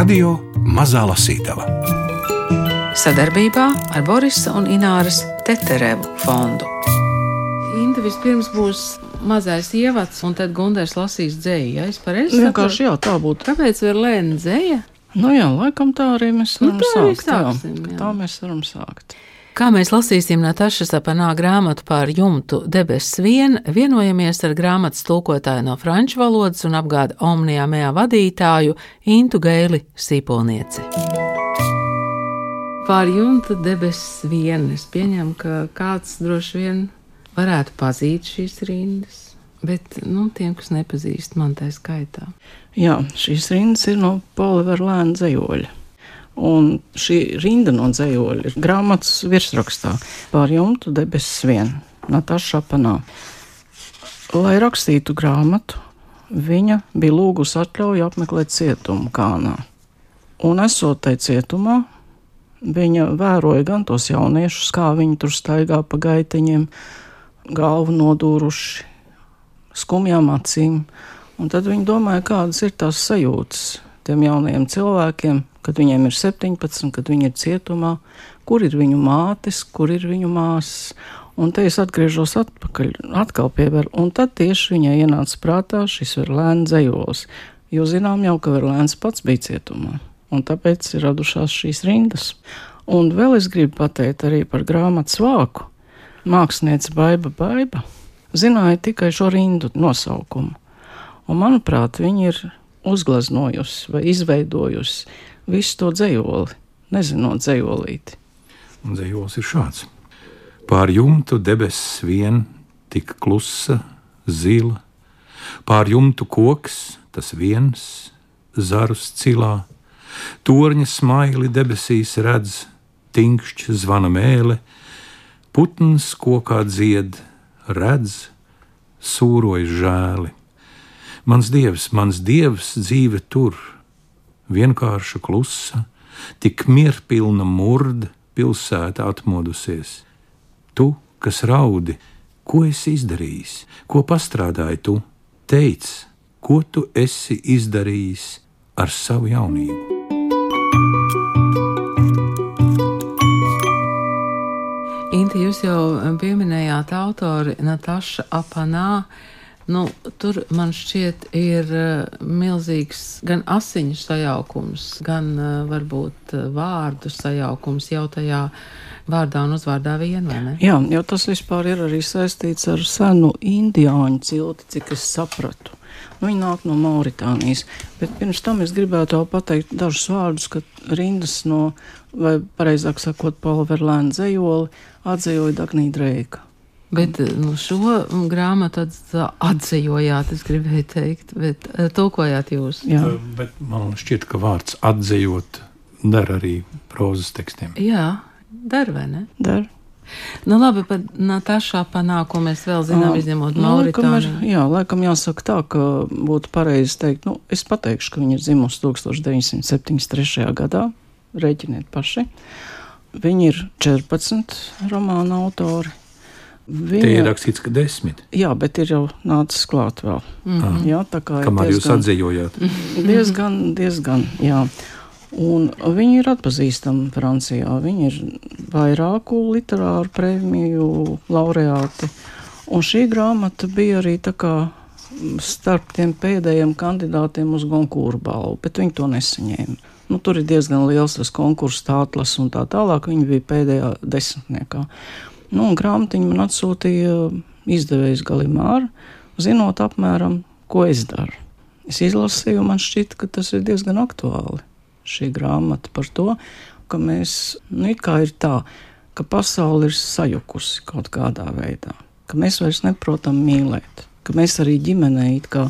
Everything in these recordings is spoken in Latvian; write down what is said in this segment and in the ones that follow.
Radio Mazā Lasītava sadarbībā ar Borisa un Ināras Teterevu fondu. Inta vispirms būs mazais ievads, un tad Gunārs lasīs dzēju. Ja es pareizi saprotu, jā, tā būtu. kāpēc var lēna dzēja? Nu jā, laikam tā arī mēs Nu, varam tā arī sākt. sāksim, jā. jā. Tā mēs varam sākt. Kā mēs lasīsim Natašas apanā grāmatu par jumtu debesis vien, vienojamies ar grāmatas tulkotāju no franču valodas un apgāda Omnijā mējā vadītāju Intu Gaili Sīpolnieci. Pār jumtu debesis vien, es pieņemu, ka kāds droši vien varētu pazīt šīs rindas, bet, nu, tiem, kas nepazīst, man tā skaitā. Jā, šīs rindas ir no Poliverlēna dzējoļa. Un šī rinda no dzējoļa ir grāmatas virsrakstā pār jumtu debesis vien, Nataša Panā. Lai rakstītu grāmatu, viņa bija lūgusi atļauju apmeklēt cietumu Kānā. Un esot tai cietumā, viņa vēroja gan tos jauniešus, kā viņi tur staigā pa gaiteņiem, galvu nodūruši, skumjām acīm. Un tad viņi domāja, kādas ir tās sajūtas tiem jaunajiem cilvēkiem, kad viņiem ir 17, kad viņi ir cietumā, kur ir viņu mātes, kur ir viņu māsas. Un te es atgriežos atpakaļ, atkal pievēru, un tad tieši viņai ienāca prātā šis verlēns dzējols, jo zinām jau, ka verlēns pats bija cietumā, un tāpēc ir radušās šīs rindas. Un vēl es gribu pateikt arī par grāmatas vāku. Mākslinieca Baiba Baiba zināja tikai šo rindu nosaukumu, un manuprāt, viņa ir uzgleznojusi vai izveidojusi visu to dzējoli, nezinot dzējolīti. Un dzējos ir šāds. Pār jumtu debesis vien tik klusa, zila, pār jumtu koks, tas viens, zarus cilā, torņa smaili debesīs redz, tinkšķi zvana mēle, putns kokā dzied, redz, sūroja žēli. Mans dievs, mans dievs dzīve tur, vienkārša klusa, tik mierpilna murda pilsēta atmodusies. Tu, kas raudi, ko esi izdarījis, ko pastrādāji tu, teic, ko tu esi izdarījis ar savu jaunību. Inti, jūs jau pieminējāt autori Nataša Apanā. Nu, tur man šķiet, ir uh, milzīgs gan asiņu sajaukums, gan uh, varbūt uh, vārdu sajaukums jau tajā vārdā un uzvārdā vien, vai ne? Jā, jo tas vispār ir arī saistīts ar senu indiāņu cilti, cik es sapratu. Nu, Viņi nāk no Mauritānijas, bet pirms tam es gribētu vēl pateikt dažus vārdus, ka rindas no, vai pareizāk sakot, Paula Verlēna dzējoli atzējoja Dagnija Dreika. Bet nu, šo grāmatu atz- atzījojāt, es gribēju teikt, bet uh, tulkojāt jūs. Jā, Bet man šķiet, ka vārds atzējot der arī prozas tekstiem. Jā, dar vai ne? der. Nu, labi, par Natašā panākumu mēs vēl zinām, Ā, izņemot nu, laikam ir- Mauritāniju. Jā, laikam jāsaka tā, ka būtu pareizi teikt, nu, es pateikšu, ka viņa ir dzimusi 1973. gadā, rēķiniet paši. Viņi ir 14 romāna autori. Te ir rakstīts, ka desmit. Jā, bet ir jau nācis klāt vēl. Mm -hmm. Jā, tā kā Kamēr jūs diezgan- atzējojāt, Diezgan, diezgan, jā. Un viņi ir atpazīstami Francijā. Viņi ir vairāku literāru prēmiju laureāti. Un šī grāmata bija arī tā kā starp tiem pēdējiem kandidātiem uz Gonkūru balvu, bet viņi to nesaņēma. Nu, tur ir diezgan liels tas konkurss, tā atlases un tā tālāk. Viņi bija pēdējā desmitniekā. Nu, grāmatiņu man atsūtīja izdevējs Galimāra, zinot apmēram, ko es daru. Es izlasīju, man šķita, ka tas ir diezgan aktuāli. Šī grāmata par to, ka mēs, nu, it kā ir tā, ka pasaule ir sajukusi kaut kādā veidā, ka mēs vairs neprotam mīlēt, ka mēs arī ģimenē it kā,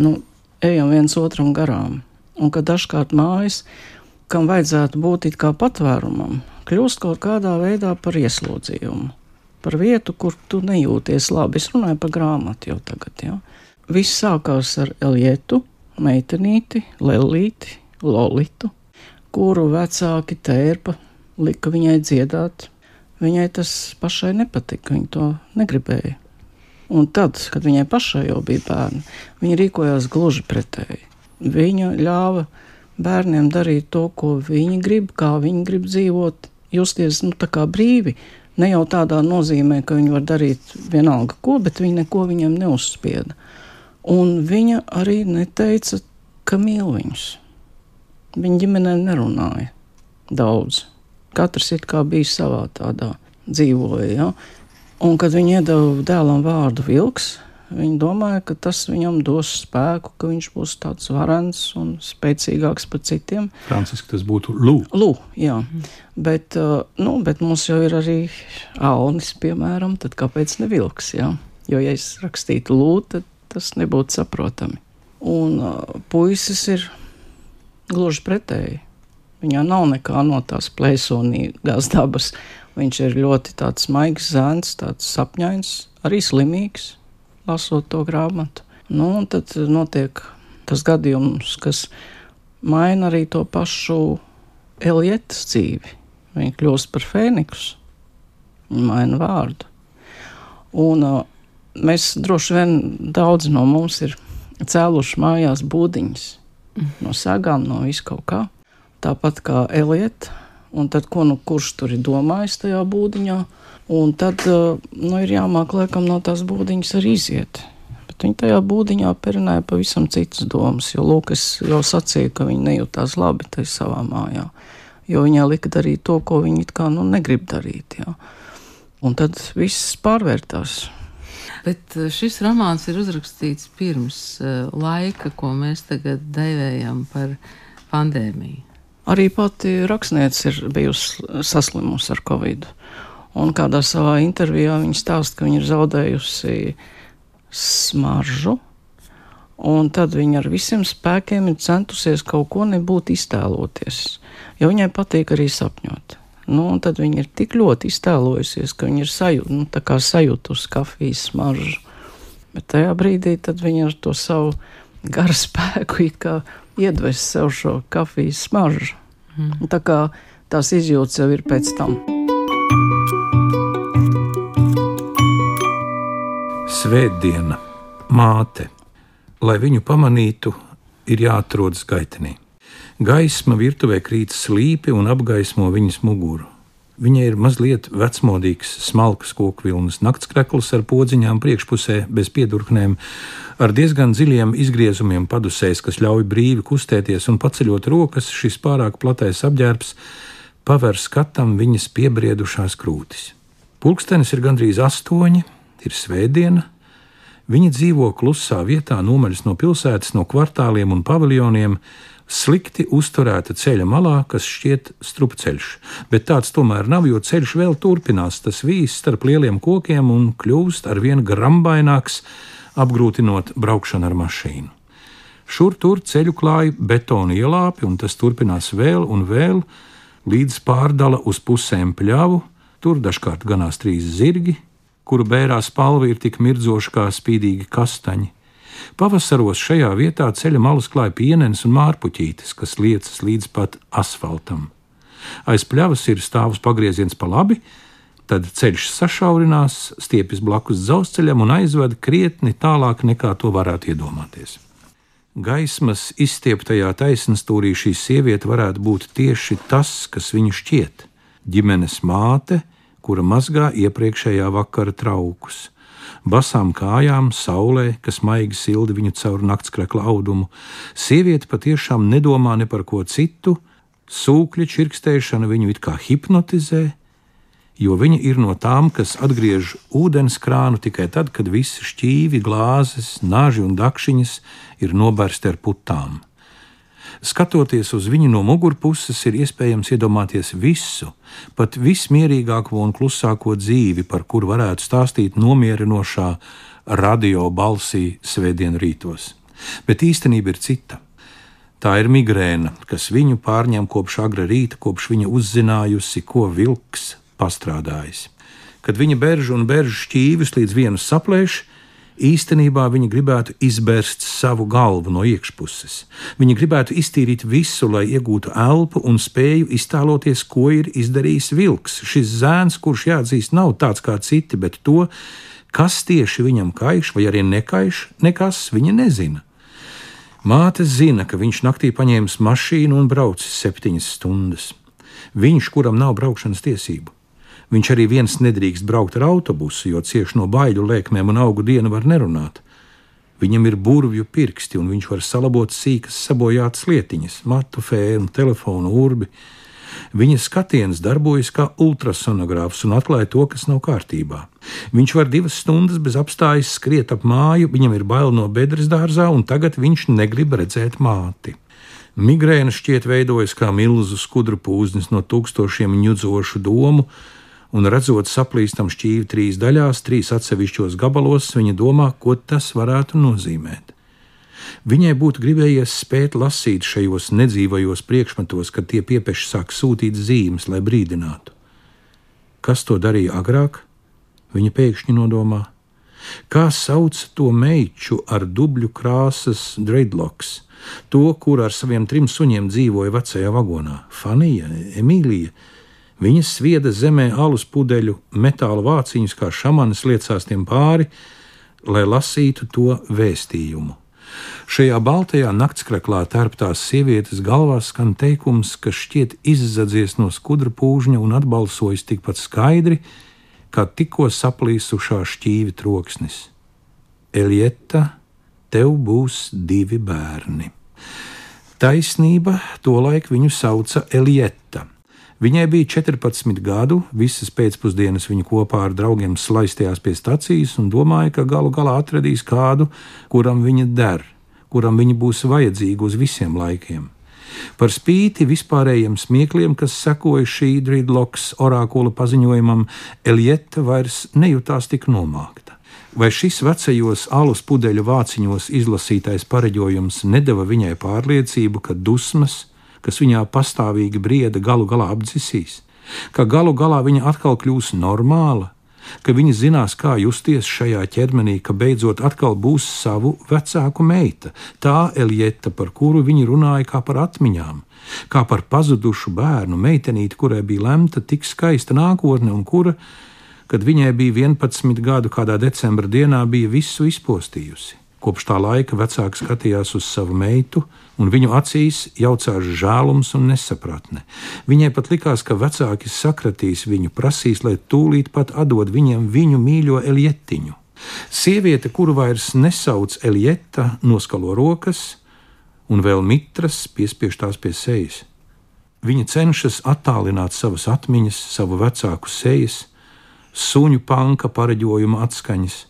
nu, ejam viens otram garām, un ka dažkārt mājas, kam vajadzētu būt it kā patvērumam, kļūst kaut kādā veidā par ieslodzījumu, par vietu, kur tu nejūties labi. Es runāju par grāmatu jau tagad, jā. Viss sākās ar Elietu, meitenīti, Lelīti, Lolitu, kuru vecāki tērpa, lika viņai dziedāt. Viņai tas pašai nepatika, viņa to negribēja. Un tad, kad viņai pašai jau bija bērni, viņa rīkojās gluži pretēji. Viņa ļāva bērniem darīt to, ko viņi grib, kā viņi grib dzīvot, justies nu, brīvi. Ne jau tādā nozīmē, ka viņi var darīt vienalga ko, bet viņi neko viņam neuzspieda. Un viņa arī neteica, ka mīl viņus. Viņa ģimenē nerunāja daudz. Katrs it kā bija savā tādā dzīvoja. Ja? Un, kad viņi iedeva dēlam vārdu vilks, Viņi domāja, ka tas viņam dos spēku, ka viņš būs tāds varens un spēcīgāks par citiem. Franciski tas būtu Lū. Lū, jā. Bet, uh, nu, bet mums jau ir arī Alnis, piemēram, tad kāpēc ne vilks, jā? Jo, ja es rakstītu Lū, tad tas nebūtu saprotami. Un uh, puisis ir gluži pretēji. Viņā nav nekā no tās plēsonīgās dabas. Viņš ir ļoti tāds maigs zēns, tāds sapņains, arī slimīgs lasot to grāmatu. Nu, un tad notiek tas gadījums, kas maina arī to pašu Elietas dzīvi. Viņa kļūst par fēniksu, maina vārdu. Un uh, mēs droši vien daudzi no mums ir cēluši mājās būdiņas no sagām, no viskaut kā. Tāpat kā Elieta, un tad, ko nu kurš tur ir domājis tajā būdiņā, Un tad eh, nu, ir jāmāk laikam no tās būdiņas arī iziet. Bet viņi tajā būdiņā perināja pavisam citas domas, jo Lūkas jau sacīja, ka viņi nejūtās labi tajā savā mājā. Jo viņai lika darīt to, ko viņi it kā nu, negrib darīt. Jā. Un tad viss pārvērtās. Bet eh, šis romāns ir uzrakstīts pirms uh, laika, ko mēs tagad devējam par pandēmiju. Arī pati rakstniece ir bijusi saslimusi ar covid. Un kādā savā intervijā viņa stāsta, ka viņa ir zaudējusi smaržu. Un tad viņa ar visiem spēkiem ir centusies kaut ko nebūt iztēloties, jo viņai patīk arī sapņot. Nu, un tad viņa ir tik ļoti iztēlojusies, ka viņa ir sajūt, nu, sajutusi kafijas smaržu. Bet tajā brīdī viņa ar to savu garu spēku iedvesa sev šo kafijas smaržu. Mm. Tā kā tās izjūtas jau ir pēc tam. Svētdiena, māte. Lai viņu pamanītu, ir jāatrodas gaitenī. Gaisma virtuvē krīt slīpi un apgaismo viņas muguru. Viņai ir mazliet vecmodīgs, smalks koku vilnas naktskrekls ar podziņām priekšpusē, bez piedurknēm, ar diezgan dziļiem izgriezumiem padusēs, kas ļauj brīvi kustēties un paceļot rokas, šis pārāk platais apģērbs paver skatam viņas piebriedušās krūtis. Pulkstenis ir gandrīz astoņi, ir svētdiena. Viņa dzīvo klusā vietā, nomaļas no pilsētas, no kvartāliem un paviljoniem, slikti uzturēta ceļa malā, kas šķiet strupceļš. Bet tāds tomēr nav, jo ceļš vēl turpinās, tas vīs starp lieliem kokiem un kļūst ar vien grambaināks, apgrūtinot braukšanu ar mašīnu. Šur tur ceļu klāja betona ielāpi, un tas turpinās vēl un vēl, līdz pārdala uz pusēm pļavu, tur dažkārt ganās trīs zirgi, kuru bērā spalva ir tik mirdzoša kā spīdīgi kastaņi. Pavasaros šajā vietā ceļa malas klāja pienenes un mārpuķītes, kas liecas līdz pat asfaltam. Aiz pļavas ir stāvus pagrieziens pa labi, tad ceļš sašaurinās, stiepjas blakus dzelzceļam un aizved krietni tālāk nekā to varētu iedomāties. Gaismas izstieptajā taisnstūrī šī sieviete varētu būt tieši tas, kas viņu šķiet - ģimenes māte, kura mazgā iepriekšējā vakara traukus. Basām kājām, saulē, kas maigi silda viņu caur naktskrekla audumu, sieviete patiešām nedomā ne par ko citu, sūkļa čirkstēšana viņu it kā hipnotizē, jo viņa ir no tām, kas atgriež ūdens krānu tikai tad, kad visi šķīvi, glāzes, nāži un dakšiņas ir nobērsti ar putām. Skatoties uz viņu no mugurpuses, ir iespējams iedomāties visu, pat vismierīgāko un klusāko dzīvi, par kuru varētu stāstīt nomierinošā radio balsī svētdienu rītos. Bet īstenība ir cita. Tā ir migrēna, kas viņu pārņem kopš agra rīta, kopš viņa uzzinājusi, ko vilks pastrādājis. Kad viņa beržu un beržu šķīvis līdz vienas saplēš, īstenībā viņi gribētu izbērst savu galvu no iekšpuses. Viņi gribētu iztīrīt visu, lai iegūtu elpu un spēju iztēloties, ko ir izdarījis vilks. Šis zēns, kurš jāatzīst, nav tāds kā citi, bet to, kas tieši viņam kaiš, vai arī nekaiš, nekas viņa nezina. Māte zina, ka viņš naktī paņēmis mašīnu un braucis septiņas stundas. Viņš, kuram nav braukšanas tiesību. Viņš arī viens nedrīkst braukt ar autobusu, jo cieši no baiļu lēkmēm un augu dienu var nerunāt. Viņam ir burvju pirksti, un viņš var salabot sīkas sabojātas lietiņas, matu, fēnu, telefonu, urbi. Viņa skatiens darbojas kā ultrasonogrāfs un atklāja to, kas nav kārtībā. Viņš var divas stundas bez apstājas skriet ap māju, viņam ir bail no bedres dārzā, un tagad viņš negrib redzēt māti. Migrēna šķiet veidojas kā milzu skudru pūznis no tūkstošiem ņudzošu domu, un redzot saplīstam šķīvi trīs daļās, trīs atsevišķos gabalos, viņa domā, ko tas varētu nozīmēt. Viņai būtu gribējies spēt lasīt šajos nedzīvajos priekšmetos, kad tie piepeši sāk sūtīt zīmes, lai brīdinātu. Kas to darīja agrāk? Viņa pēkšņi nodomā. Kā sauc to meitu ar dubļu krāsas dreadlocks, to, kur ar saviem trim suņiem dzīvoja vecajā vagonā - Fanija, Emīlija. Viņa svieda zemē alus pudeļu, metāla vāciņus, kā šamanis liecās tiem pāri, lai lasītu to vēstījumu. Šajā baltajā naktskreklā tērptās sievietes galvā skan teikums, kas šķiet izzadzies no skudra pūžņa un atbalsojas tikpat skaidri, kā tikko saplīsušā šķīvi troksnis. Elieta, tev būs divi bērni. Taisnība, tolaik viņu sauca Elieta. Viņai bija 14 gadu, visas pēcpusdienas viņa kopā ar draugiem slaistījās pie stacijas un domāja, ka galu galā atradīs kādu, kuram viņa der, kuram viņa būs vajadzīga uz visiem laikiem. Par spīti vispārējiem smiekliem, kas sekoja šī Dridloks orakula paziņojumam, Elieta vairs nejūtās tik nomākta. Vai šis vecajos alus pudeļu vāciņos izlasītais pareģojums nedeva viņai pārliecību, ka dusmas, kas viņā pastāvīgi brieda, galu galā apdzisīs, ka galu galā viņa atkal kļūs normāla, ka viņa zinās, kā justies šajā ķermenī, ka beidzot atkal būs savu vecāku meita, tā Elieta, par kuru viņi runāja kā par atmiņām, kā par pazudušu bērnu, meitenīti, kurai bija lemta tik skaista nākotne un kura, kad viņai bija 11 gadu, kādā decembra dienā bija visu izpostījusi. Kopš tā laika vecāks skatījās uz savu meitu, un viņu acīs jaucās žēlums un nesapratne. Viņai pat likās, ka vecāki sakratīs viņu, prasīs, lai tūlīt pat atdod viņiem viņu mīļo Elietiņu. Sieviete, kuru vairs nesauc Elieta, noskalo rokas, un vēl mitras piespiež tās pie sejas. Viņa cenšas attālināt savas atmiņas, savu vecāku sejas, suņu panka pareģojuma atskaņas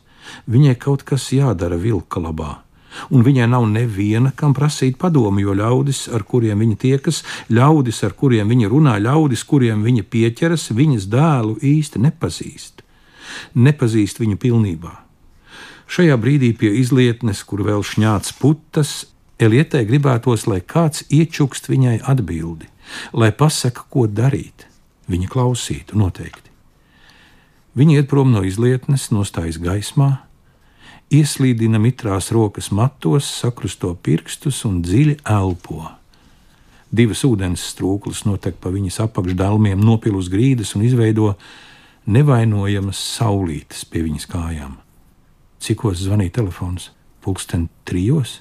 Viņai kaut kas jādara vilka labā. Un viņai nav neviena, kam prasīt padomu, jo ļaudis, ar kuriem viņa tiekas, ļaudis, ar kuriem viņa runā, ļaudis, kuriem viņa pieķeras, viņas dēlu īsti nepazīst. Nepazīst viņu pilnībā. Šajā brīdī pie izlietnes, kur vēl šņāts putas, Elietai gribētos, lai kāds iečukst viņai atbildi, lai pasaka, ko darīt. Viņa klausītu noteikti. Viņa iet prom no izlietnes, nostājas gaismā, ieslīdina mitrās rokas matos, sakrusto pirkstus un dziļi elpo. Divas ūdens strūklas notek pa viņas apakšdalmiem, nopil uz grīdas un izveido nevainojamas saulītes pie viņas kājām. Cikos zvanīja telefons? Pulksten trijos.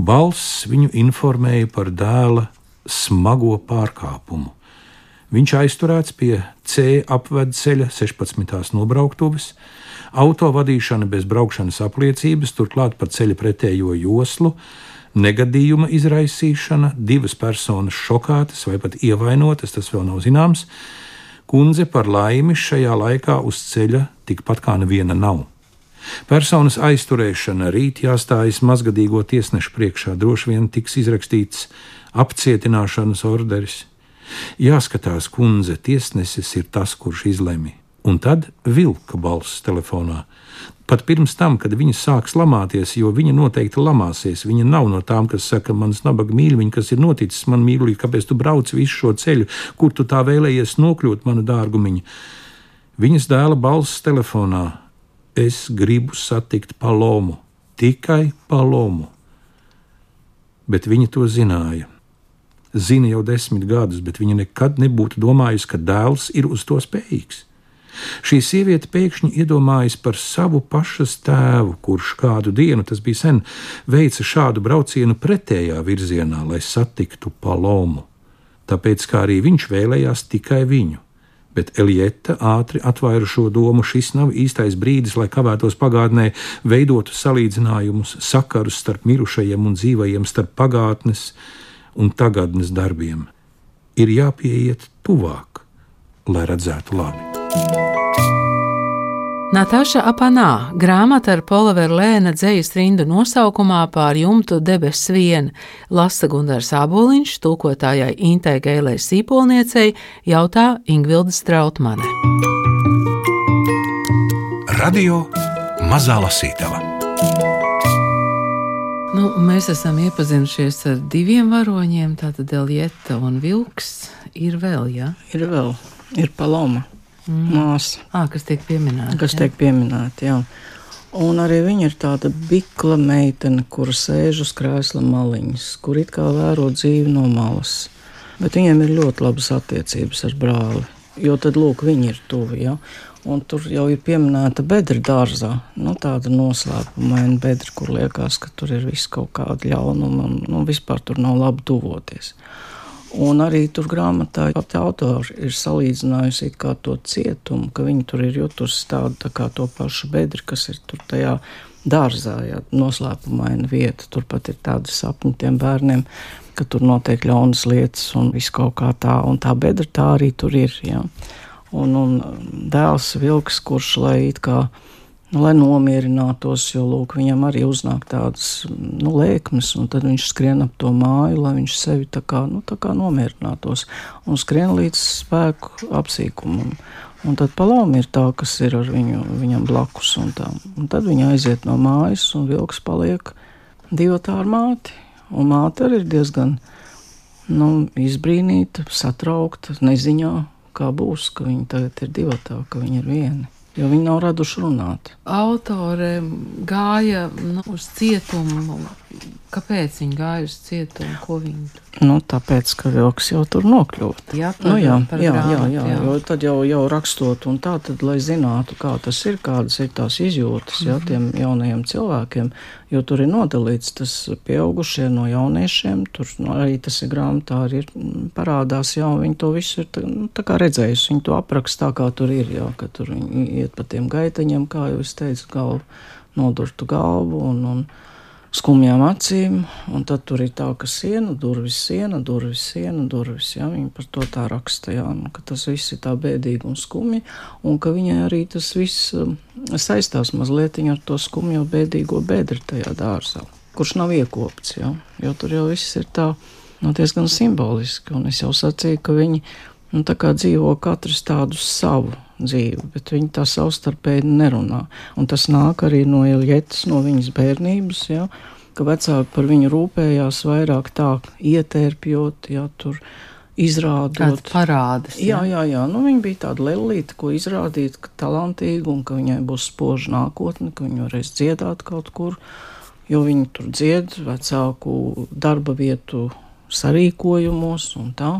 Balss viņu informēja par dēla smago pārkāpumu. Viņš aizturēts pie C apvedceļa 16. nobrauktuves, auto vadīšana bez braukšanas apliecības, turklāt pa ceļa pretējo joslu, negadījuma izraisīšana, divas personas šokātas vai pat ievainotas, tas vēl nav zināms. Kundze par laimi šajā laikā uz ceļa tikpat kā neviena nav. Personas aizturēšana rīt jāstājas mazgadīgo tiesnešu priekšā, droši vien tiks izrakstīts apcietināšanas orderis. Jāskatās, kundze, tiesnesis ir tas, kurš izlemj. Un tad vilka balss telefonā. Pat pirms tam, kad viņa sāks lamāties, jo viņa noteikti lamāsies. Viņa nav no tām, kas saka, manas nabaga mīļiņa, kas ir noticis man mīlīgi, kāpēc tu brauc visu šo ceļu, kur tu tā vēlējies nokļūt, mana dārgumiņa. Viņas dēla balss telefonā. Es gribu satikt palomu, tikai palomu. Bet viņa to zināja zina jau desmit gadus, bet viņa nekad nebūtu domājusi, ka dēls ir uz to spējīgs. Šī sieviete pēkšņi iedomājas par savu pašas tēvu, kurš kādu dienu, tas bija sen, veica šādu braucienu pretējā virzienā, lai satiktu palomu. Tāpēc kā arī viņš vēlējās tikai viņu. Bet Elieta ātri atvaira šo domu. Šis nav īstais brīdis, lai kavētos pagātnē, veidotu salīdzinājumus, sakarus starp mirušajiem un dzīvajiem, starp pagātnes un tagadnes darbiem. Ir jāpieiet tuvāk, lai redzētu labi. Natāša Apanā grāmata ar Polavera Lēna dzējas rindu nosaukumā pār jumtu debesu viena lasa Gundars Āboliņš, tulkotājai Intai Gēlē Sīpolniecei, jautā Ingvilda Strautmane. Radio Mazā Lasītava Nu, mēs esam iepazinušies ar diviem varoņiem, tātad Elieta un Vilks. Ir vēl, jā? Ja? Ir vēl, ir Paloma mm. māsa. À, kas tiek pieminēta. Kas jā. tiek pieminēta, jā. Un arī viņa ir tāda bikla meitene, kur sēž uz krēsla maliņas, kur it kā vēro dzīvi no malas. Bet viņiem ir ļoti labas attiecības ar brāli, jo tad lūk, viņi ir tuvi. Ja? Un tur jau ir pieminēta bedra dārzā. Nu, tāda noslēpumaina bedra, kur liekas, ka tur ir viss kaut kāda ļaunuma un nu, vispār tur nav labi tuvoties. Un arī tur grāmatā pati autori ir salīdzinājusi to cietumu, ka viņi tur ir jutusi tādu tā kā to pašu bedri, kas ir tur tajā dārzā, jā, noslēpumaina vieta. Turpat ir tādi sapņi tiem bērniem, ka tur notiek ļaunas lietas un viss kaut kā tā, un tā bedra tā arī tur ir. Jā. Un, un dēls vilks, kurš lai it kā nu, lai nomierinātos, jo lūk, viņam arī uznāk tādas nu, lēkmes, un tad viņš skrien ap to māju, lai viņš sevi tā kā, nu, tā kā nomierinātos un skrien līdz spēku apsīkumam. Un tad paloma ir tā, kas ir ar viņu, viņam blakus, un, tā. un tad viņa aiziet no mājas, un vilks paliek divi tā ar māti. Un māte arī ir diezgan nu, izbrīnīta, satraukta, neziņā, kā būs, ka viņa tagad ir divi tā, ka viņa ir viena jo viņi nav raduši runāt. Autore gāja nu, uz cietumu. Kāpēc viņi gāja uz cietumu? Ko viņi tur? Nu, tāpēc, ka vilks jau tur nokļūt. Jā, nu, jā, jā, grāmatu, jā, jā, jā. Jo tad jau, jau rakstot un tā, tad, lai zinātu, kā tas ir, kādas ir tās izjūtas, mm -hmm. jā, mhm. tiem jaunajiem cilvēkiem, jo tur ir nodalīts tas pieaugušie no jauniešiem, tur nu, arī tas ir grāmatā, arī ir mm, parādās, jā, un viņi to visu ir tā, nu, tā kā redzējusi, viņi to apraksta tā, kā tur ir, jā, ka tur viņi iet pa tiem gaitaņiem, kā jau es teicu, galvu, nodurtu galvu un, un skumjām acīm, un tad tur ir tā, ka siena, durvis, siena, durvis, siena, durvis. Ja? Viņa par to tā raksta, ja? nu, ka tas viss ir tā bēdīgi un skumji, un ka viņai arī tas viss um, saistās mazliet ar to skumjo bēdīgo bedri tajā dārzā, kurš nav iekopts, ja? jo tur jau viss ir tā nu, diezgan simboliski, un es jau sacīju, ka viņi nu, dzīvo katrs tādu savu dzīvi, bet viņi tā savstarpēji nerunā. Un tas nāk arī no Ilietas, no viņas bērnības, ja, ka vecāki par viņu rūpējās vairāk tā ietērpjot, ja tur izrādot. Parādas. Jā, jā, jā. Nu, viņa bija tāda lelīta, ko izrādīt, ka talantīga un ka viņai būs spoža nākotne, ka viņa varēs dziedāt kaut kur, jo viņi tur dzied vecāku darba vietu sarīkojumos un tā.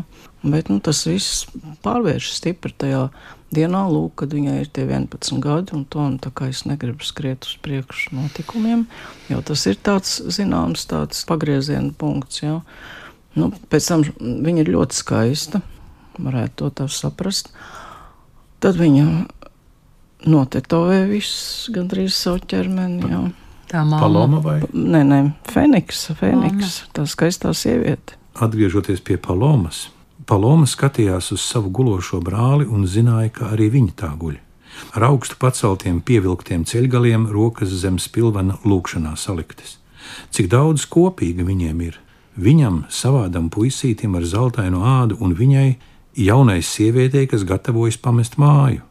Bet nu, tas viss pārvēršas stipri tajā dienā, lūk, kad viņai ir tie 11 gadi, un to un tā kā es negribu skriet uz priekšu notikumiem, jo tas ir tāds zināms tāds pagrieziena punkts. Jā. Nu, pēc tam viņa ir ļoti skaista, varētu to tā saprast. Tad viņa notetovē visu gandrīz savu ķermeni. Jā. Tā māma vai? Nē, nē, Feniks, Feniks, tā skaistā sieviete. Atgriežoties pie Palomas, Paloma skatījās uz savu gulošo brāli un zināja, ka arī viņa tā guļ. Ar augstu paceltiem, pievilktiem ceļgaliem, rokas zem spilvena lūkšanā saliktas. Cik daudz kopīga viņiem ir? Viņam, savādam puisītim ar zeltainu ādu, un viņai, jaunai sievietei, kas gatavojas pamest māju.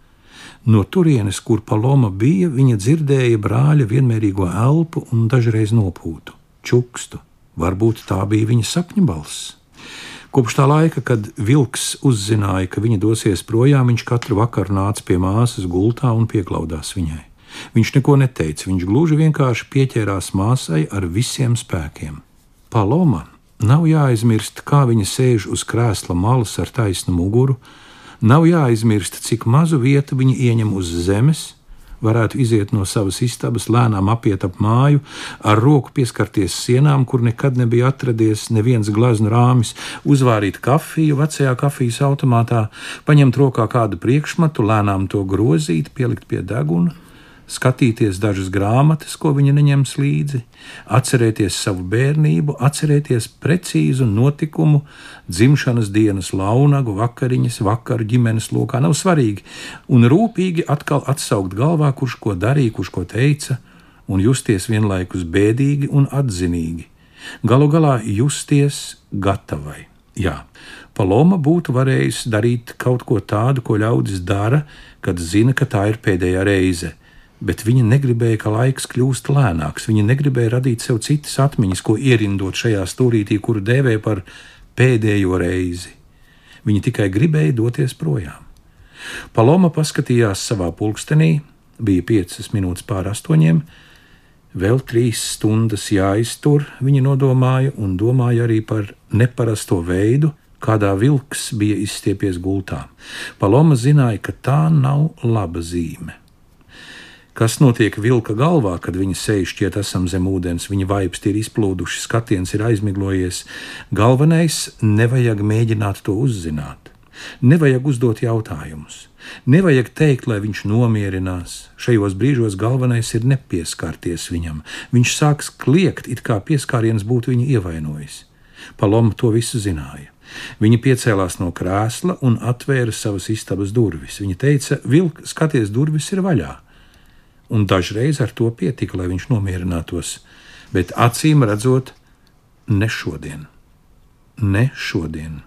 No turienes, kur Paloma bija, viņa dzirdēja brāļa vienmērīgo elpu un dažreiz nopūtu, čukstu. Varbūt tā bija viņa sapņu balss. Kopš tā laika, kad vilks uzzināja, ka viņa dosies projām, viņš katru vakaru nāca pie māsas gultā un pieklaudās viņai. Viņš neko neteica, viņš gluži vienkārši pieķērās māsai ar visiem spēkiem. Paloma nav jāaizmirst, kā viņa sēž uz krēsla malas ar taisnu muguru, Nav jāaizmirst, cik mazu vietu viņi ieņem uz zemes, varētu iziet no savas istabas, lēnām apiet ap māju, ar roku pieskarties sienām, kur nekad nebija atradies neviens glazūru rāmis, uzvārīt kafiju vecajā kafijas automātā, paņemt rokā kādu priekšmetu, lēnām to grozīt, pielikt pie deguna skatīties dažas grāmatas, ko viņa neņems līdzi, atcerēties savu bērnību, atcerēties precīzu notikumu, dzimšanas dienas launagu, vakariņas, vakaru ģimenes lokā, nav svarīgi, un rūpīgi atkal atsaukt galvā, kurš ko darīja, kurš ko teica, un justies vienlaikus bēdīgi un atzinīgi. Galu galā justies gatavai. Jā, Paloma būtu varējusi darīt kaut ko tādu, ko ļaudis dara, kad zina, ka tā ir pēdējā reize bet viņa negribēja, ka laiks kļūst lēnāks. Viņa negribēja radīt sev citas atmiņas, ko ierindot šajā stūrītī, kuru dēvēja par pēdējo reizi. Viņa tikai gribēja doties projām. Paloma paskatījās savā pulkstenī, bija piecas minūtes pār astoņiem, vēl trīs stundas jāiztur, viņa nodomāja, un domāja arī par neparasto veidu, kādā vilks bija izstiepies gultā. Paloma zināja, ka tā nav laba zīme. Kas notiek vilka galvā, kad viņa sēž šķiet esam zem ūdens, viņa vaipsti ir izplūduši, skatiens ir aizmiglojies. Galvenais - nevajag mēģināt to uzzināt. Nevajag uzdot jautājumus. Nevajag teikt, lai viņš nomierinās. Šajos brīžos galvenais ir nepieskarties viņam. Viņš sāks kliegt, it kā pieskāriens būtu viņu ievainojis. Paloma to visu zināja. Viņa piecēlās no krēsla un atvēra savas istabas durvis. Viņa teica: Vilk, skaties, durvis ir vaļā un dažreiz ar to pietika, lai viņš nomierinātos, bet acīm redzot, ne šodien. Ne šodien.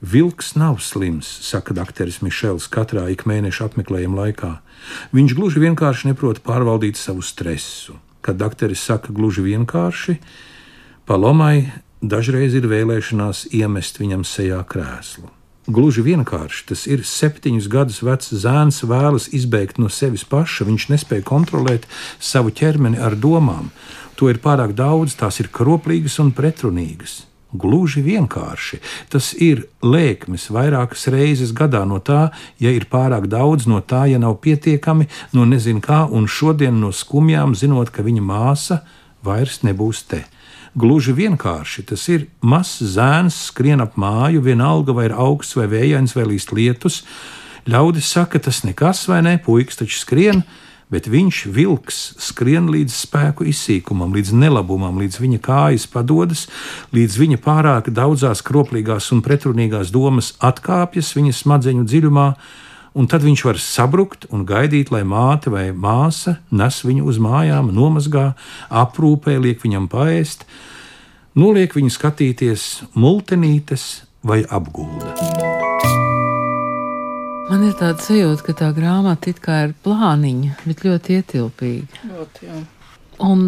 Vilks nav slims, saka doktoris Mišels katrā ikmēneša apmeklējuma laikā. Viņš gluži vienkārši neprot pārvaldīt savu stresu. Kad doktoris saka gluži vienkārši, Palomai dažreiz ir vēlēšanās iemest viņam sejā krēslu. Gluži vienkārši tas ir septiņus gadus vecs zēns, vēlas izbēgt no sevis paša. Viņš nespēja kontrolēt savu ķermeni ar domām. To ir pārāk daudz, tās ir kroplīgas un pretrunīgas. Gluži vienkārši tas ir lēkmes vairākas reizes gadā no tā, ja ir pārāk daudz, no tā, ja nav pietiekami, no nezinu kā, un šodien no skumjām zinot, ka viņa māsa vairs nebūs te. Gluži vienkārši tas ir mazs zēns, skrien ap māju, vienalga vai ir augsts vai vējains vai līst lietus. Ļaudis saka, tas nekas vai ne, puikas taču skrien, bet viņš vilks skrien līdz spēku izsīkumam, līdz nelabumam, līdz viņa kājas padodas, līdz viņa pārāk daudzās kroplīgās un pretrunīgās domas atkāpjas viņa smadzeņu dziļumā un tad viņš var sabrukt un gaidīt, lai māte vai māsa nes viņu uz mājām, nomazgā, aprūpē, liek viņam paēst, noliek viņu skatīties multenītes vai apgulda. Man ir tāda sajūta, ka tā grāmata it kā ir plāniņa, bet ļoti ietilpīga. Ļoti, jā. Un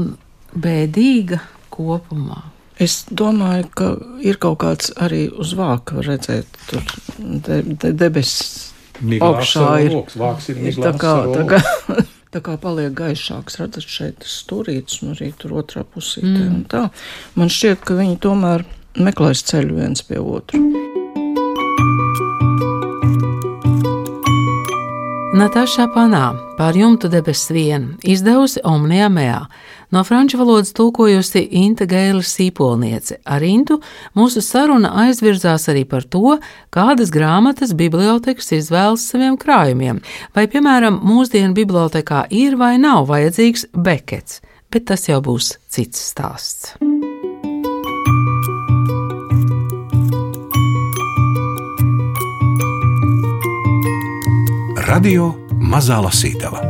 bēdīga kopumā. Es domāju, ka ir kaut kāds arī uz vāka, redzēt, tur de, de, debesis augšā ir. Loks, vāks ir, ir tā kā, tā kā, tā kā paliek gaišāks, redzat šeit stūrītis un arī tur otrā pusītē mm. un tā. Man šķiet, ka viņi tomēr meklēs ceļu viens pie otru. Natāša Panā pār jumtu debesu vienu izdevusi Omnijā Mējā. No franču valodas tulkojusi Inte Gēla Sīpolniece. Ar Intu mūsu saruna aizvirzās arī par to, kādas grāmatas bibliotekas izvēlas saviem krājumiem, vai, piemēram, mūsdienu bibliotekā ir vai nav vajadzīgs bekets, bet tas jau būs cits stāsts. Radio Mazā Lasītava.